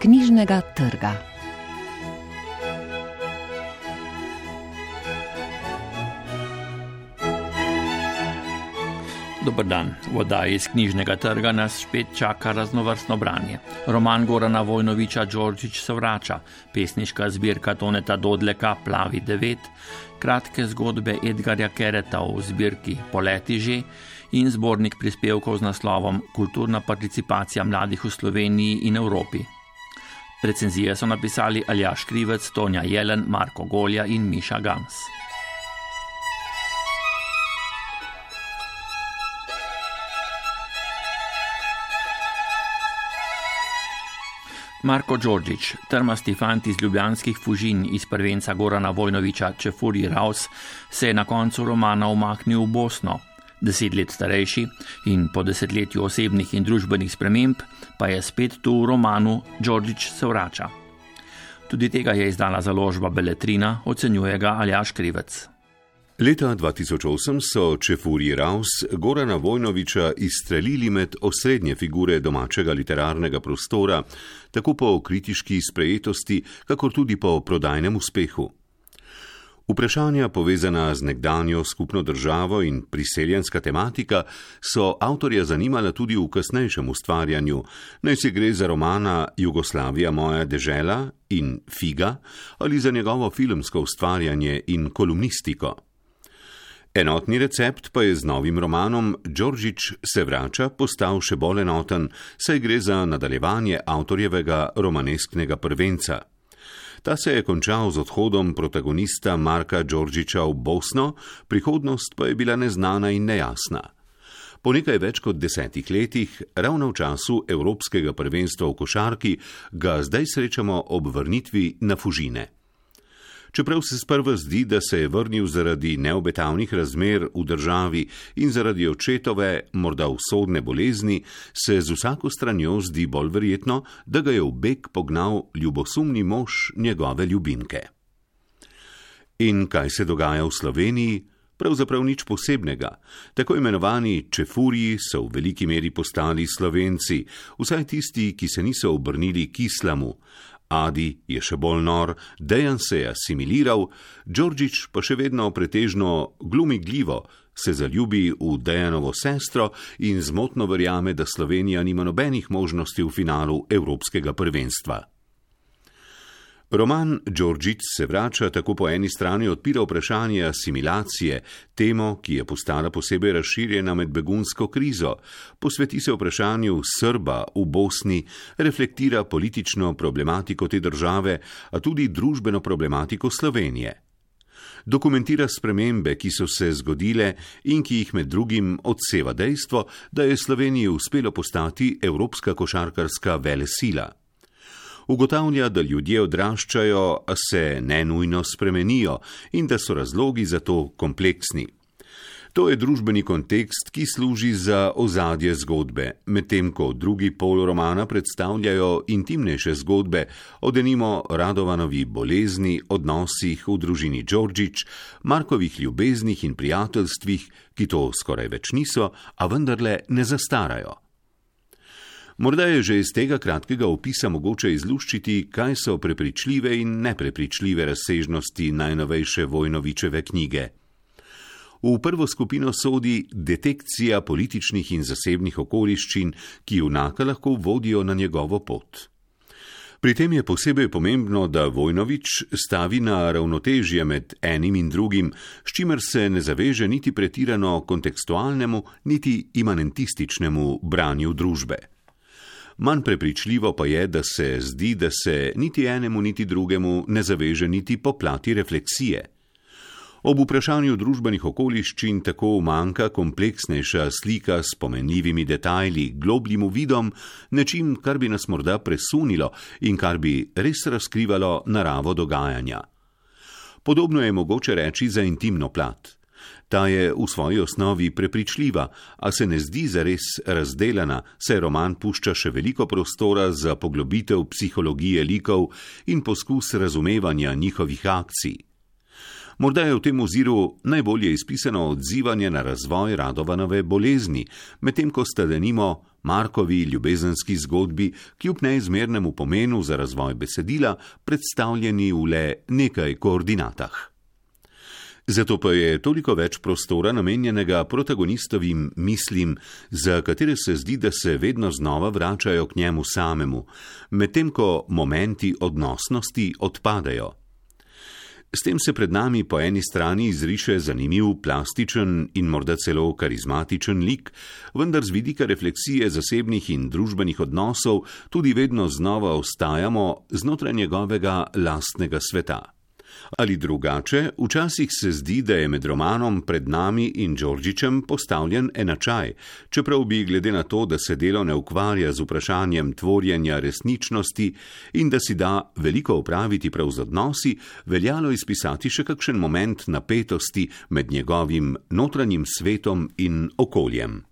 knjižnega trga. Dober dan, voda iz knjižnega trga nas spet čaka raznovrstno branje. Roman Gorana Vojnoviča Đorđič se vrača, pesniška zbirka Toneta Dodleka Plavi 9, kratke zgodbe Edgarja Kereta v zbirki Poleti že in zbornik prispevkov z naslovom Kulturna participacija mladih v Sloveniji in Evropi. Recenzije so napisali Aljaš Krivec, Tonja Jelen, Marko Golja in Miša Gans. Marko Đorđič, trmasti fant iz ljubljanskih fužin iz prvenca Gorana Vojnoviča Čefuri Raus, se je na koncu romana umaknil v Bosno. Deset let starejši in po desetletju osebnih in družbenih sprememb pa je spet tu v romanu Đorđič se vrača. Tudi tega je izdala založba Beletrina, ocenjuje ga Aljaš Krivec. Leta 2008 so Čefuri Raus Gorana Vojnoviča izstrelili med osrednje figure domačega literarnega prostora, tako po kritiški sprejetosti, kakor tudi po prodajnem uspehu. Vprašanja povezana z nekdanjo skupno državo in priseljenska tematika so avtorja zanimala tudi v kasnejšem ustvarjanju, naj se gre za romana Jugoslavija moja dežela in Figa ali za njegovo filmsko ustvarjanje in kolumnistiko. Enotni recept pa je z novim romanom Đorđič se vrača postal še bolj enoten, saj gre za nadaljevanje avtorjevega romanesknega prvenca. Ta se je končal z odhodom protagonista Marka Đorđiča v Bosno, prihodnost pa je bila neznana in nejasna. Po nekaj več kot desetih letih, ravno v času Evropskega prvenstva v košarki, ga zdaj srečamo ob vrnitvi na Fužine. Čeprav se sprva zdi, da se je vrnil zaradi neobetavnih razmer v državi in zaradi očetove, morda usodne bolezni, se z vsako stranjo zdi bolj verjetno, da ga je v beg pognal ljubosumni mož njegove ljubimke. In kaj se dogaja v Sloveniji? Pravzaprav nič posebnega. Tako imenovani čefurji so v veliki meri postali slovenci, vsaj tisti, ki se niso obrnili k islamu. Adi je še bolj nor, Dejan se je asimiliral, Đorđič pa še vedno pretežno glumigljivo se zaljubi v Dejanovo sestro in zmotno verjame, da Slovenija nima nobenih možnosti v finalu Evropskega prvenstva. Roman Đorđić se vrača tako po eni strani odpira vprašanje asimilacije, temo, ki je postala posebej razširjena med begunsko krizo, posveti se vprašanju Srba v Bosni, reflektira politično problematiko te države, a tudi družbeno problematiko Slovenije. Dokumentira spremembe, ki so se zgodile in ki jih med drugim odseva dejstvo, da je Sloveniji uspelo postati evropska košarkarska velesila. Ugotavlja, da ljudje odraščajo, a se ne nujno spremenijo in da so razlogi za to kompleksni. To je družbeni kontekst, ki služi za ozadje zgodbe, medtem ko drugi pol romana predstavljajo intimnejše zgodbe o denimo Radovanovi bolezni, odnosih v družini Đorđič, Markovih ljubeznih in prijateljstvih, ki to skoraj več niso, a vendarle ne zastarajo. Morda je že iz tega kratkega opisa mogoče izluščiti, kaj so prepričljive in neprepričljive razsežnosti najnovejše Vojnovičeve knjige. V prvo skupino sodi detekcija političnih in zasebnih okoliščin, ki junaka lahko vodijo na njegovo pot. Pri tem je posebej pomembno, da Vojnovič stavi na ravnotežje med enim in drugim, s čimer se ne zaveže niti pretirano kontekstualnemu, niti imanentističnemu branju družbe. Manj prepričljivo pa je, da se zdi, da se niti enemu, niti drugemu ne zaveže niti po plati refleksije. Ob vprašanju družbenih okoliščin tako manjka kompleksnejša slika s pomenljivimi detajli, globljim uvidom, nečim, kar bi nas morda presunilo in kar bi res razkrivalo naravo dogajanja. Podobno je mogoče reči za intimno plat. Ta je v svoji osnovi prepričljiva, a se ne zdi zares razdeljena, saj roman pušča še veliko prostora za poglobitev psihologije likov in poskus razumevanja njihovih akcij. Morda je v tem oziru najbolje izpisano odzivanje na razvoj Radovanove bolezni, medtem ko sta denimo Markovi ljubezenski zgodbi, kljub neizmernemu pomenu za razvoj besedila, predstavljeni v le nekaj koordinatah. Zato pa je toliko več prostora namenjenega protagonistovim mislim, za katere se zdi, da se vedno znova vračajo k njemu samemu, medtem ko momenti odnosnosti odpadajo. S tem se pred nami po eni strani izriše zanimiv, plastičen in morda celo karizmatičen lik, vendar z vidika refleksije zasebnih in družbenih odnosov tudi vedno znova ostajamo znotraj njegovega lastnega sveta. Ali drugače, včasih se zdi, da je med romanom pred nami in Đorđičem postavljen enačaj, čeprav bi glede na to, da se delo ne ukvarja z vprašanjem tvorjenja resničnosti in da si da veliko upraviti prav z odnosi, veljalo izpisati še kakšen moment napetosti med njegovim notranjim svetom in okoljem.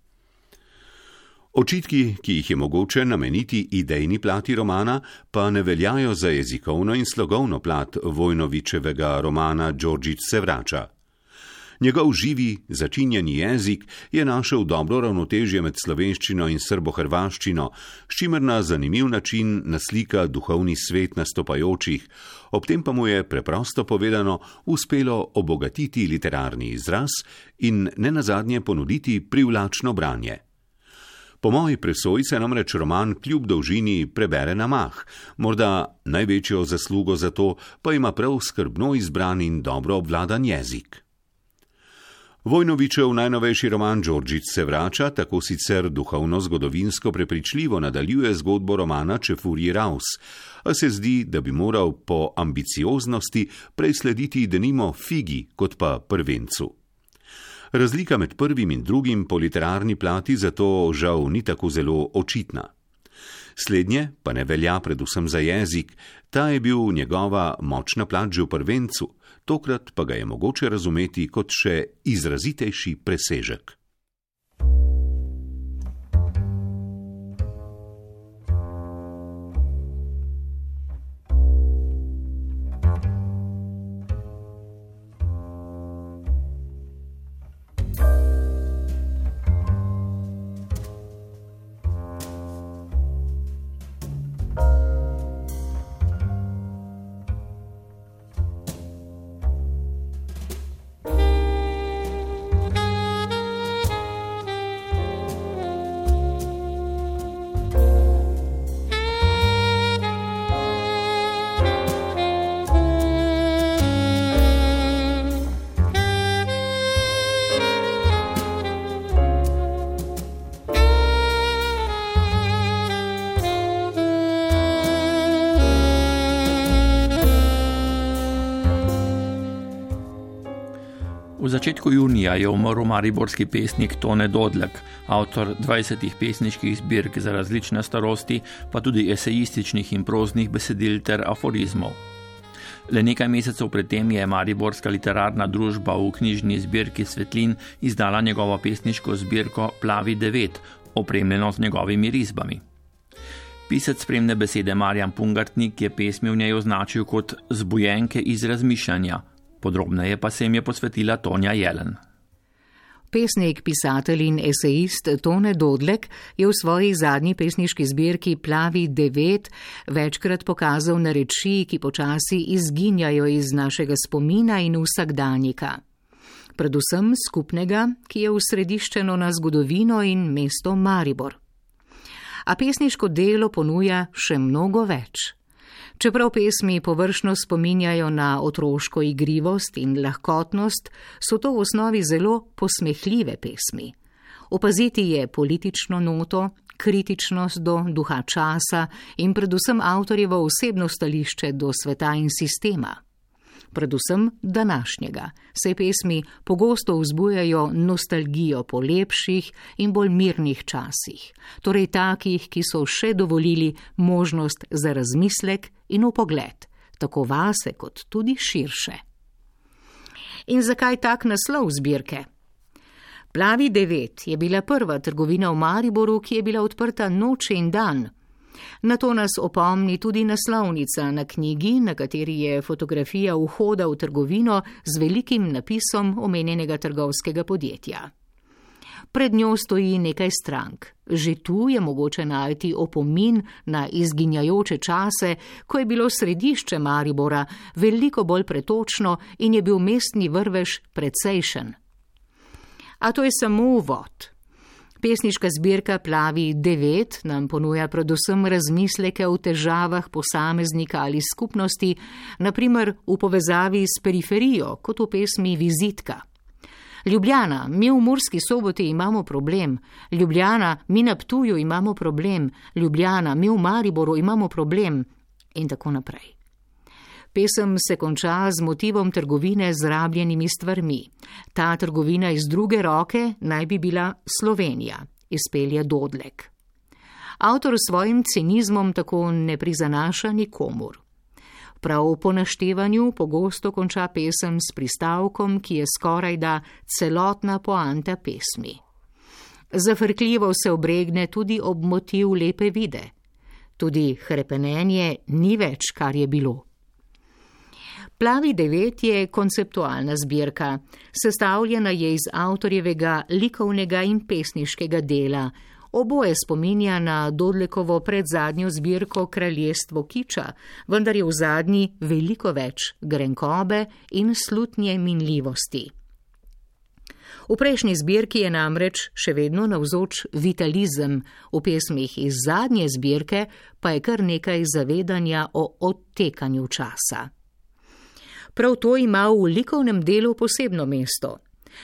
Očitki, ki jih je mogoče nameniti idejni plati romana, pa ne veljajo za jezikovno in slogovno plat Vojnovičevega romana Đorđič se vrača. Njegov živi, začinjeni jezik je našel dobro ravnotežje med slovenščino in srbo-hrvaščino, s čimer na zanimiv način naslika duhovni svet nastopajočih, ob tem pa mu je preprosto povedano uspelo obogatiti literarni izraz in ne nazadnje ponuditi privlačno branje. Po moji presoji se namreč roman kljub dolžini prebere na mah, morda največjo zaslugo za to pa ima prav skrbno izbran in dobro obvladan jezik. Vojnovičev najnovejši roman Đorđič se vrača, tako sicer duhovno-zgodovinsko prepričljivo nadaljuje zgodbo romana Čefurji Raus, a se zdi, da bi moral po ambicioznosti prej slediti denimo figi kot pa prvencu. Razlika med prvim in drugim po literarni plati zato žal ni tako zelo očitna. Slednje pa ne velja predvsem za jezik, ta je bil njegova močna plat že v prvencu, tokrat pa ga je mogoče razumeti kot še izrazitejši presežek. Začetku junija je umrl mariborski pesnik Tone Dodlek, avtor 20 pesniških zbirk za različne starosti, pa tudi esejističnih in proznih besedil ter aforizmov. Le nekaj mesecev predtem je Mariborska literarna družba v knjižni zbirki Svetlin izdala njegovo pesniško zbirko Plavi 9, opremljeno z njegovimi risbami. Pisec spremne besede Marjan Pungartnik je pesmi v njej označil kot zbujenke iz razmišljanja, Podrobneje pa se jim je posvetila Tonja Jelen. Pesnik, pisatelj in esejist Tone Dodlek je v svoji zadnji pesniški zbirki Plavi 9 večkrat pokazal na reči, ki počasi izginjajo iz našega spomina in vsakdanjika. Predvsem skupnega, ki je usrediščeno na zgodovino in mesto Maribor. A pesniško delo ponuja še mnogo več. Čeprav pesmi površno spominjajo na otroško igrivost in lahkotnost, so to v osnovi zelo posmehljive pesmi. Opaziti je politično noto, kritičnost do duha časa in predvsem avtorjevo osebno stališče do sveta in sistema predvsem današnjega, saj pesmi pogosto vzbujajo nostalgijo po lepših in bolj mirnih časih, torej takih, ki so še dovolili možnost za razmislek in upogled, tako vase kot tudi širše. In zakaj tak naslov zbirke? Plavi devet je bila prva trgovina v Mariboru, ki je bila odprta noč in dan. Na to nas opomni tudi naslovnica na knjigi, na kateri je fotografija vhoda v trgovino z velikim napisom omenjenega trgovskega podjetja. Pred njo stoji nekaj strank. Že tu je mogoče najti opomin na izginjajoče čase, ko je bilo središče Maribora veliko bolj pretočno in je bil mestni vrvež precejšen. A to je samo uvod. Pesniška zbirka Plavi 9 nam ponuja predvsem razmisleke o težavah posameznika ali skupnosti, naprimer v povezavi s periferijo, kot v pesmi Vizitka. Ljubljana, mi v Murski soboti imamo problem, Ljubljana, mi na Ptuju imamo problem, Ljubljana, mi v Mariboru imamo problem in tako naprej. Pesem se konča z motivom trgovine z rabljenimi stvarmi. Ta trgovina iz druge roke naj bi bila Slovenija, izpelje Dodlek. Avtor s svojim cinizmom tako ne prizanaša nikomur. Prav po naštevanju pogosto konča pesem s pristavkom, ki je skoraj da celotna poanta pesmi. Zafrkljivo se obregne tudi ob motiv lepe vide. Tudi hrepenenje ni več, kar je bilo. Plavi devet je konceptualna zbirka, sestavljena je iz avtorjevega likovnega in pesniškega dela. Oboje spominja na Dodlekovo predzadnjo zbirko Kraljestvo Kiča, vendar je v zadnji veliko več grenkobe in slutnje minljivosti. V prejšnji zbirki je namreč še vedno navzoč vitalizem, v pesmih iz zadnje zbirke pa je kar nekaj zavedanja o odtekanju časa. Prav to ima v likovnem delu posebno mesto.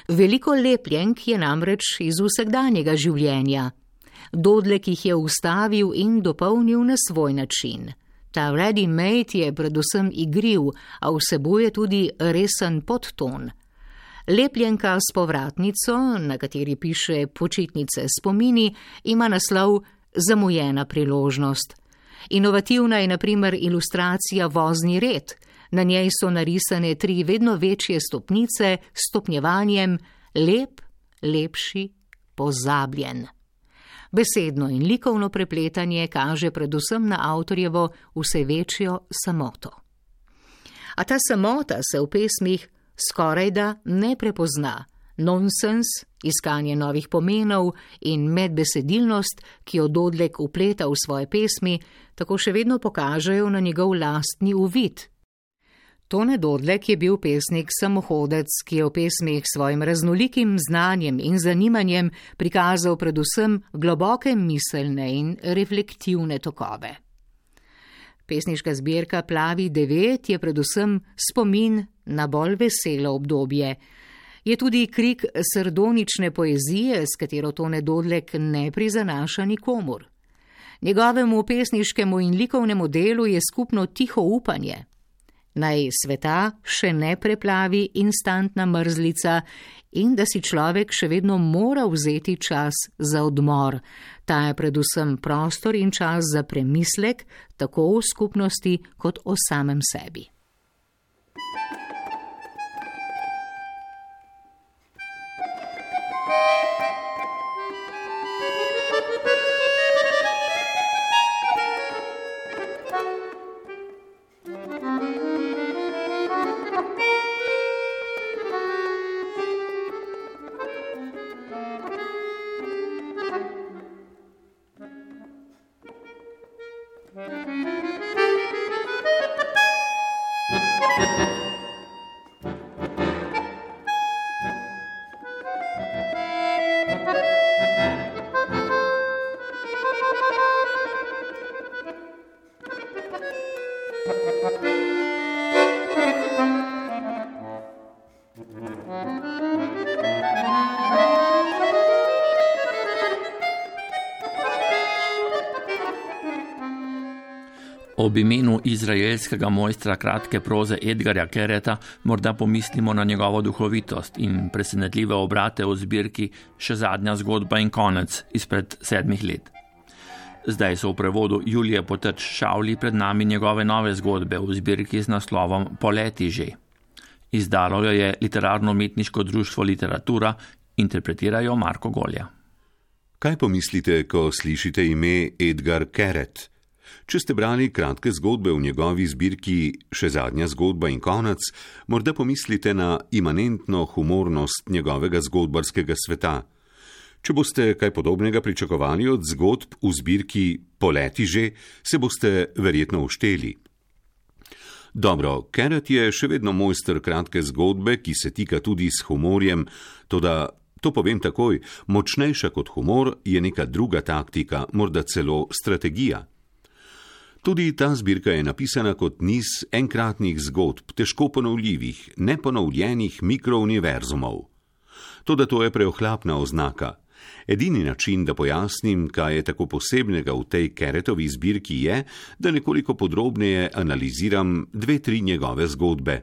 Veliko lepljenk je namreč iz vsakdanjega življenja. Dodlek jih je ustavil in dopolnil na svoj način. Ta ready made je predvsem igriv, a vsebuje tudi resen podton. Lepljenka s povratnico, na kateri piše počitnice spomini, ima naslov Zamujena priložnost. Inovativna je naprimer ilustracija vozni red, Na njej so narisane tri vedno večje stopnice s stopnjevanjem lep, lepši, pozabljen. Besedno in likovno prepletanje kaže predvsem na avtorjevo vse večjo samoto. A ta samota se v pesmih skoraj da ne prepozna. Nonsens, iskanje novih pomenov in medbesedilnost, ki jo Dodlek upleta v svoje pesmi, tako še vedno pokažejo na njegov lastni uvid, Tone Dodlek je bil pesnik samohodec, ki je v pesmih svojim raznolikim znanjem in zanimanjem prikazal predvsem globoke miselne in reflektivne tokove. Pesniška zbirka Plavi devet je predvsem spomin na bolj veselo obdobje. Je tudi krik srdonične poezije, s katero Tone Dodlek ne prizanaša nikomur. Njegovemu pesniškemu in likovnemu delu je skupno tiho upanje naj sveta še ne preplavi instantna mrzlica in da si človek še vedno mora vzeti čas za odmor. Ta je predvsem prostor in čas za premislek, tako v skupnosti kot o samem sebi. Ob imenu izraelskega mojstra kratke proze Edgarja Kereta morda pomislimo na njegovo duhovitost in presenetljive obrate v zbirki Še zadnja zgodba in konec izpred sedmih let. Zdaj so v prevodu Julije Potrč Šavli pred nami njegove nove zgodbe v zbirki z naslovom Poleti že. Izdalo jo je literarno-umetniško društvo Literatura, interpretirajo Marko Golja. Kaj pomislite, ko slišite ime Edgar Keret? Če ste brali kratke zgodbe v njegovi zbirki Še zadnja zgodba in konec, morda pomislite na imanentno humornost njegovega zgodbarskega sveta. Če boste kaj podobnega pričakovali od zgodb v zbirki Poleti že, se boste verjetno ušteli. Dobro, Keret je še vedno mojster kratke zgodbe, ki se tika tudi s humorjem, toda to povem takoj, močnejša kot humor je neka druga taktika, morda celo strategija. Tudi ta zbirka je napisana kot niz enkratnih zgodb, težko ponovljivih, neponovljenih mikrouniverzumov. Toda to je preohlapna oznaka. Edini način, da pojasnim, kaj je tako posebnega v tej Keretovi zbirki, je, da nekoliko podrobneje analiziram dve, tri njegove zgodbe.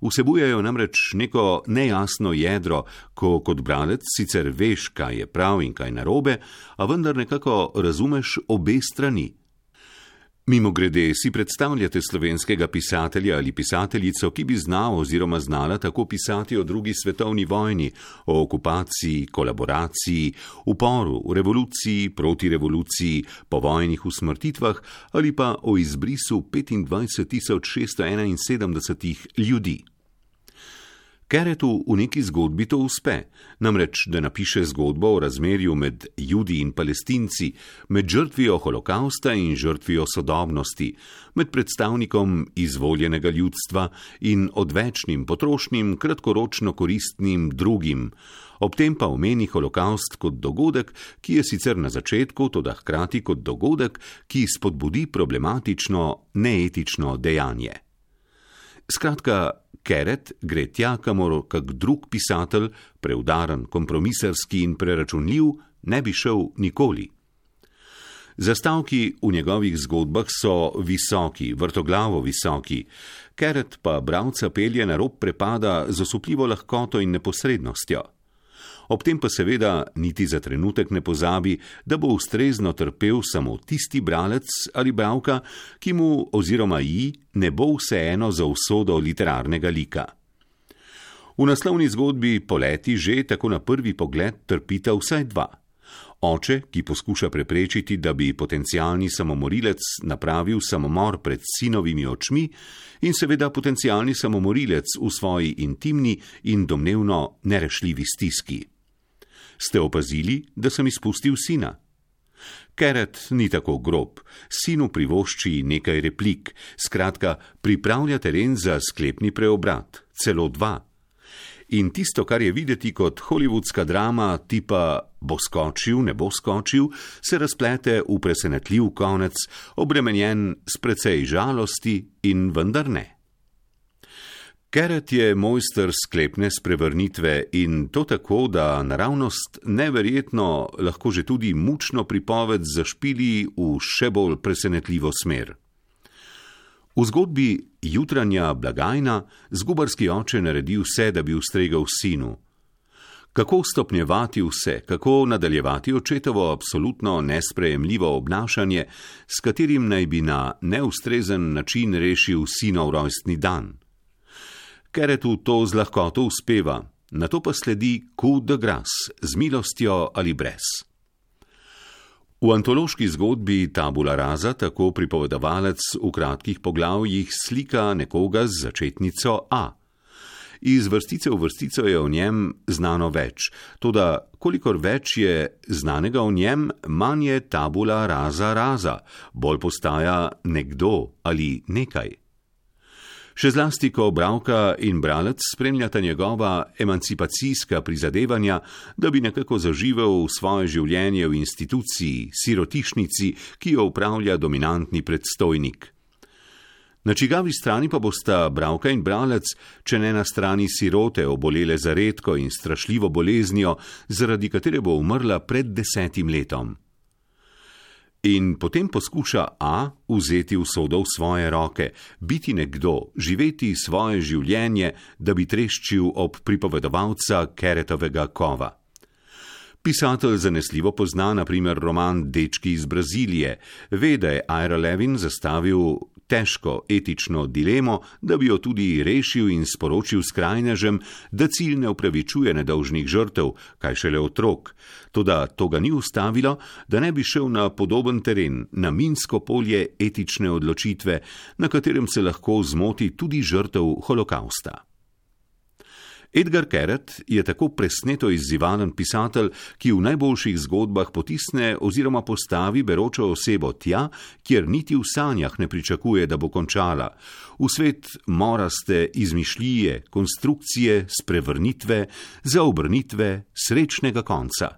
Vsebujejo namreč neko nejasno jedro, ko kot bralec sicer veš, kaj je prav in kaj narobe, a vendar nekako razumeš obe strani. Mimo grede si predstavljate slovenskega pisatelja ali pisateljico, ki bi znal oziroma znala tako pisati o drugi svetovni vojni, o okupaciji, kolaboraciji, uporu, revoluciji, protirevoluciji, povojnih usmrtitvah ali pa o izbrisu 25.671 ljudi. Keretu v neki zgodbi to uspe, namreč da napiše zgodbo o razmerju med Judi in Palestinci, med žrtvijo holokausta in žrtvijo sodobnosti, med predstavnikom izvoljenega ljudstva in odvečnim, potrošnim, kratkoročno koristnim drugim. Ob tem pa omeni holokaust kot dogodek, ki je sicer na začetku, toda hkrati kot dogodek, ki spodbudi problematično, neetično dejanje. Skratka, Keret gre tja, kamor kak drug pisatelj, preudaren, kompromiserski in preračunljiv, ne bi šel nikoli. Zastavki v njegovih zgodbah so visoki, vrtoglavo visoki, Keret pa bravca pelje na rob prepada z osupljivo lahkoto in neposrednostjo. Ob tem pa seveda niti za trenutek ne pozabi, da bo ustrezno trpel samo tisti bralec ali bravka, ki mu oziroma ji ne bo vseeno za usodo literarnega lika. V naslovni zgodbi poleti že tako na prvi pogled trpita vsaj dva. Oče, ki poskuša preprečiti, da bi potencialni samomorilec napravil samomor pred sinovimi očmi, in seveda potencialni samomorilec v svoji intimni in domnevno nerešljivi stiski. Ste opazili, da sem izpustil sina? Keret ni tako grob, sinu privošči nekaj replik, skratka, pripravlja teren za sklepni preobrat, celo dva. In tisto, kar je videti kot holivudska drama, tipa bo skočil, ne bo skočil, se razplete v presenetljiv konec, obremenjen s precej žalosti in vendar ne. Keret je mojster sklepne sprevrnitve in to tako, da naravnost neverjetno, lahko že tudi mučno pripoved zašpili v še bolj presenetljivo smer. V zgodbi jutranja blagajna zgubarski oče naredi vse, da bi ustregal sinu. Kako stopnjevati vse, kako nadaljevati očetovo absolutno nesprejemljivo obnašanje, s katerim naj bi na neustrezen način rešil sinov rojstni dan. Keretu to z lahkoto uspeva, na to pa sledi coup de grace z milostjo ali brez. V antološki zgodbi Tabula Raza tako pripovedovalec v kratkih poglavjih slika nekoga z začetnico A. Iz vrstice v vrstico je o njem znano več, tudi kolikor več je znanega o njem, manj je tabula raza raza, bolj postaja nekdo ali nekaj. Še zlasti, ko bravka in bralec spremljata njegova emancipacijska prizadevanja, da bi nekako zaživel svoje življenje v instituciji, sirotišnici, ki jo upravlja dominantni predstojnik. Na čigavi strani pa bosta bravka in bralec, če ne na strani sirote, obolele za redko in strašljivo boleznijo, zaradi katere bo umrla pred desetim letom. In potem poskuša A vzeti usodo v svoje roke, biti nekdo, živeti svoje življenje, da bi treščil ob pripovedovalca Keretovega kova. Pisatelj zanesljivo pozna naprimer roman Dečki iz Brazilije, ve, da je Ira Levin zastavil težko etično dilemo, da bi jo tudi rešil in sporočil skrajnežem, da cilj ne upravičuje nedolžnih žrtev, kaj šele otrok. Toda to ga ni ustavilo, da ne bi šel na podoben teren, na minsko polje etične odločitve, na katerem se lahko zmoti tudi žrtev holokausta. Edgar Keret je tako presneto izzivalen pisatelj, ki v najboljših zgodbah potisne oziroma postavi beročo osebo tja, kjer niti v sanjah ne pričakuje, da bo končala, v svet moraste izmišljije, konstrukcije, sprevrnitve, zaobrnitve, srečnega konca.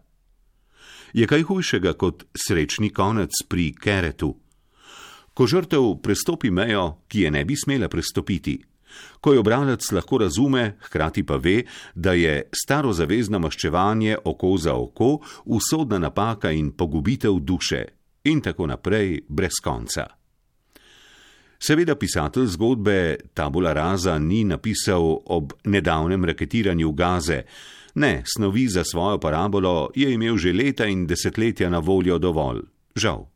Je kaj hujšega kot srečni konec pri Keretu? Ko žrtev prestopi mejo, ki je ne bi smela prestopiti, ko jo bralec lahko razume, hkrati pa ve, da je staro zavezno maščevanje oko za oko, usodna napaka in pogubitev duše, in tako naprej brez konca. Seveda pisatelj zgodbe Tabula Raza ni napisal ob nedavnem raketiranju Gaze, ne, snovi za svojo parabolo je imel že leta in desetletja na voljo dovolj. Žal.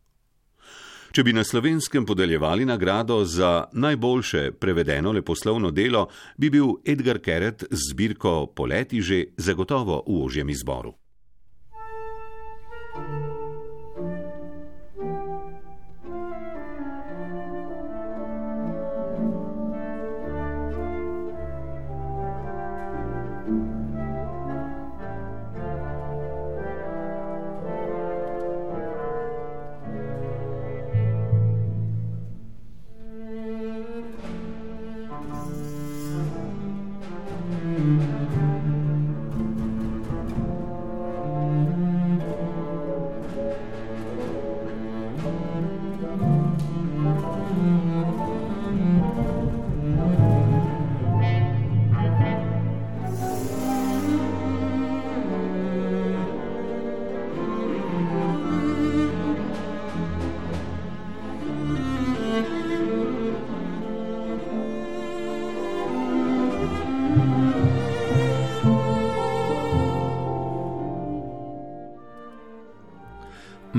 Če bi na slovenskem podeljevali nagrado za najboljše prevedeno leposlovno delo, bi bil Edgar Keret z zbirko Poleti že zagotovo v ožjem izboru.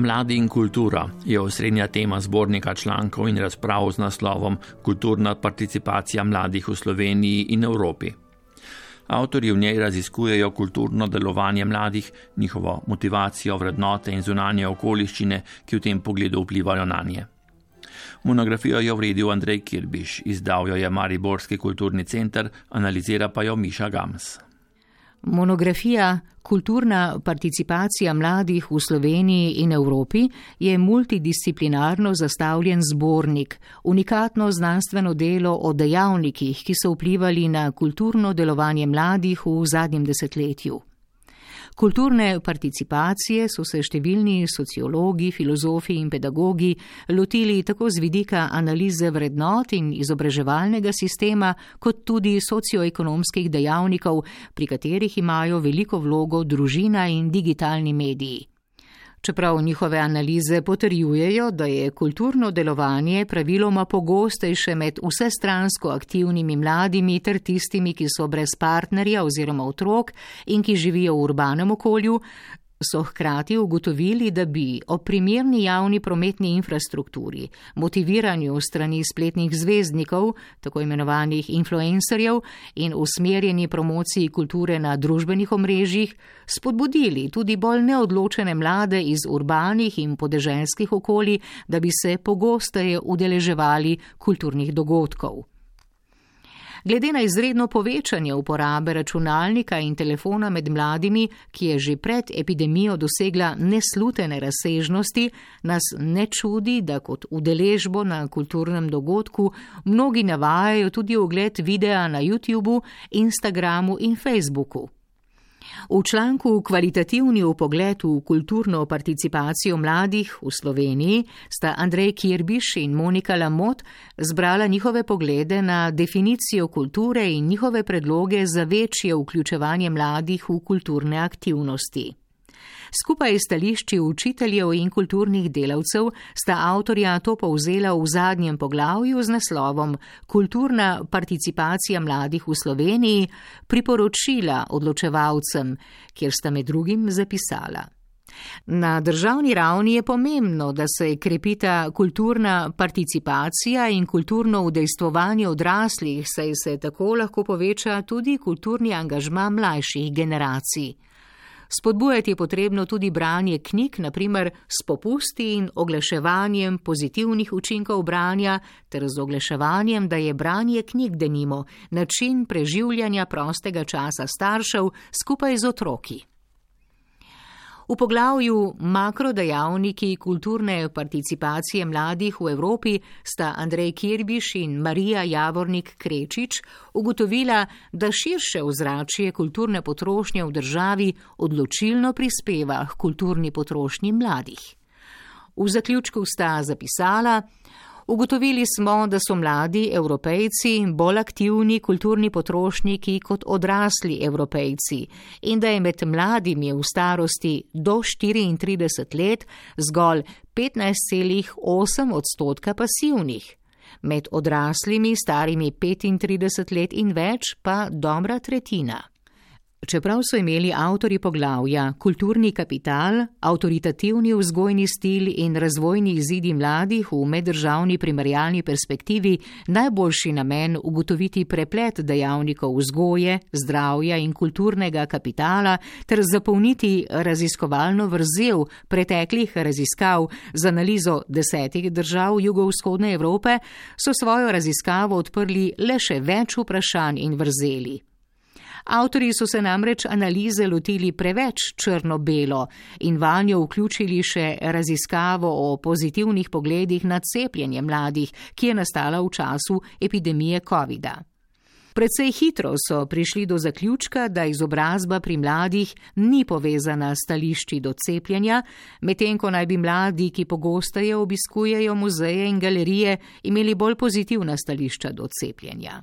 Mladi in kultura je osrednja tema zbornika člankov in razprav z naslovom Kulturna participacija mladih v Sloveniji in Evropi. Avtori v njej raziskujejo kulturno delovanje mladih, njihovo motivacijo, vrednote in zunanje okoliščine, ki v tem pogledu vplivajo na nje. Monografijo je uredil Andrej Kirbiš, izdal jo je Mariborski kulturni center, analizira pa jo Miša Gams. Monografija Kulturna participacija mladih v Sloveniji in Evropi je multidisciplinarno zastavljen zbornik, unikatno znanstveno delo o dejavnikih, ki so vplivali na kulturno delovanje mladih v zadnjem desetletju. Kulturne participacije so se številni sociologi, filozofi in pedagogi lotili tako z vidika analize vrednot in izobraževalnega sistema, kot tudi socioekonomskih dejavnikov, pri katerih imajo veliko vlogo družina in digitalni mediji čeprav njihove analize potrjujejo, da je kulturno delovanje praviloma pogostejše med vsestransko aktivnimi mladimi ter tistimi, ki so brez partnerja oziroma otrok in ki živijo v urbanem okolju, so hkrati ugotovili, da bi o primerni javni prometni infrastrukturi, motiviranju strani spletnih zvezdnikov, tako imenovanih influencerjev in usmerjeni promociji kulture na družbenih omrežjih, spodbudili tudi bolj neodločene mlade iz urbanih in podeželskih okolij, da bi se pogosteje udeleževali kulturnih dogodkov. Glede na izredno povečanje uporabe računalnika in telefona med mladimi, ki je že pred epidemijo dosegla neslutene razsežnosti, nas ne čudi, da kot udeležbo na kulturnem dogodku mnogi navajajo tudi ogled videa na YouTubu, Instagramu in Facebooku. V članku Kvalitativni upogled v kulturno participacijo mladih v Sloveniji sta Andrej Kirbiš in Monika Lamot zbrala njihove poglede na definicijo kulture in njihove predloge za večje vključevanje mladih v kulturne aktivnosti. Skupaj s stališči učiteljev in kulturnih delavcev sta avtorja to povzela v zadnjem poglavju z naslovom Kulturna participacija mladih v Sloveniji priporočila odločevalcem, kjer sta med drugim zapisala. Na državni ravni je pomembno, da se krepita kulturna participacija in kulturno udejstvovanje odraslih, saj se tako lahko poveča tudi kulturni angažma mlajših generacij. Spodbujati je potrebno tudi branje knjig, naprimer s popusti in oglaševanjem pozitivnih učinkov branja, ter z oglaševanjem, da je branje knjig denimo način preživljanja prostega časa staršev skupaj z otroki. V poglavju Makrodejavniki kulturne participacije mladih v Evropi sta Andrej Kirbiš in Marija Javornik Krečič ugotovila, da širše ozračje kulturne potrošnje v državi odločilno prispeva k kulturni potrošnji mladih. V zaključku sta zapisala, Ugotovili smo, da so mladi evropejci bolj aktivni kulturni potrošniki kot odrasli evropejci in da je med mladimi v starosti do 34 let zgolj 15,8 odstotka pasivnih, med odraslimi starimi 35 let in več pa dobra tretjina. Čeprav so imeli avtori poglavja kulturni kapital, avtoritativni vzgojni stil in razvojni izidi mladih v meddržavni primerjalni perspektivi najboljši namen ugotoviti preplet dejavnikov vzgoje, zdravja in kulturnega kapitala ter zapolniti raziskovalno vrzel preteklih raziskav z analizo desetih držav jugovzhodne Evrope, so svojo raziskavo odprli le še več vprašanj in vrzeli. Avtori so se namreč analize lotili preveč črno-belo in vanjo vključili še raziskavo o pozitivnih pogledih na cepljenje mladih, ki je nastala v času epidemije COVID-a. Predvsej hitro so prišli do zaključka, da izobrazba pri mladih ni povezana s stališči do cepljenja, medtem ko naj bi mladi, ki pogosteje obiskujejo muzeje in galerije, imeli bolj pozitivna stališča do cepljenja.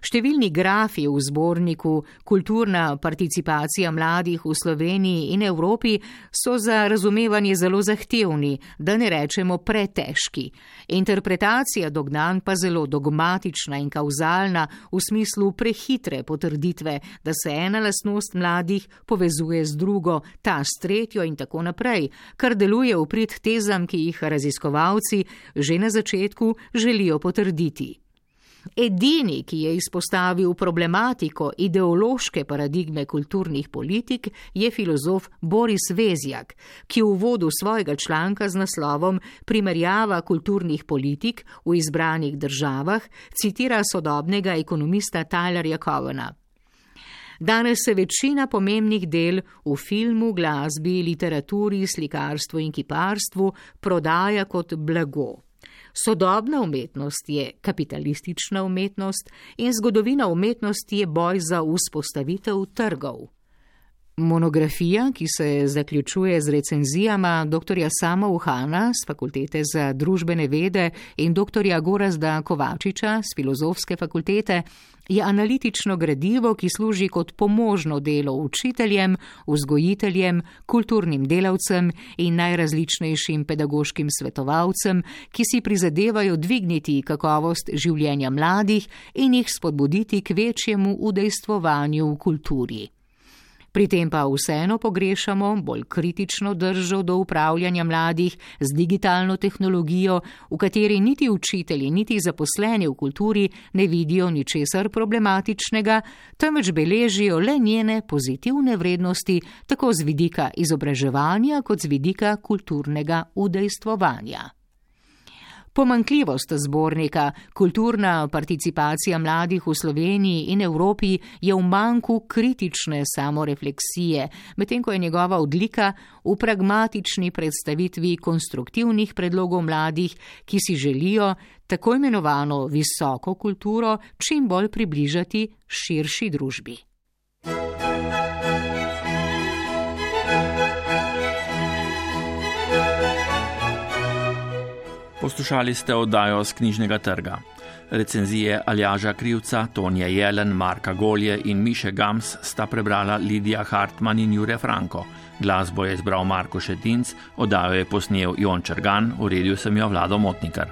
Številni grafi v zborniku Kulturna participacija mladih v Sloveniji in Evropi so za razumevanje zelo zahtevni, da ne rečemo pretežki. Interpretacija dognan pa zelo dogmatična in kauzalna v smislu prehitre potrditve, da se ena lasnost mladih povezuje z drugo, ta s tretjo in tako naprej, kar deluje v prid tezam, ki jih raziskovalci že na začetku želijo potrditi. Edini, ki je izpostavil problematiko ideološke paradigme kulturnih politik, je filozof Boris Vezjak, ki v uvodu svojega članka z naslovom Primerjava kulturnih politik v izbranih državah citira sodobnega ekonomista Tylerja Covena. Danes se večina pomembnih del v filmu, glasbi, literaturi, slikarstvu in kiparstvu prodaja kot blago. Sodobna umetnost je kapitalistična umetnost in zgodovina umetnosti je boj za vzpostavitev trgov. Monografija, ki se zaključuje z recenzijama dr. Sama Uhana z Fakultete za družbene vede in dr. Gorazda Kovačiča z Filozofske fakultete, je analitično gradivo, ki služi kot pomožno delo učiteljem, vzgojiteljem, kulturnim delavcem in najrazličnejšim pedagoškim svetovalcem, ki si prizadevajo dvigniti kakovost življenja mladih in jih spodbuditi k večjemu udejstvovanju v kulturi. Pri tem pa vseeno pogrešamo bolj kritično držo do upravljanja mladih z digitalno tehnologijo, v kateri niti učitelji, niti zaposleni v kulturi ne vidijo ničesar problematičnega, temveč beležijo le njene pozitivne vrednosti, tako z vidika izobraževanja kot z vidika kulturnega udejstvovanja. Pomankljivost zbornika Kulturna participacija mladih v Sloveniji in Evropi je v manjku kritične samorefleksije, medtem ko je njegova odlika v pragmatični predstavitvi konstruktivnih predlogov mladih, ki si želijo tako imenovano visoko kulturo čim bolj približati širši družbi. Poslušali ste oddajo z knjižnega trga. Recenzije Aljaža Krivca, Tonija Jelen, Marka Golje in Miše Gams sta prebrala Lidija Hartmann in Jure Franko. Glasbo je izbral Marko Šetinc, oddajo je posnel Jon Črgan, uredil sem jo Vlado Motnikar.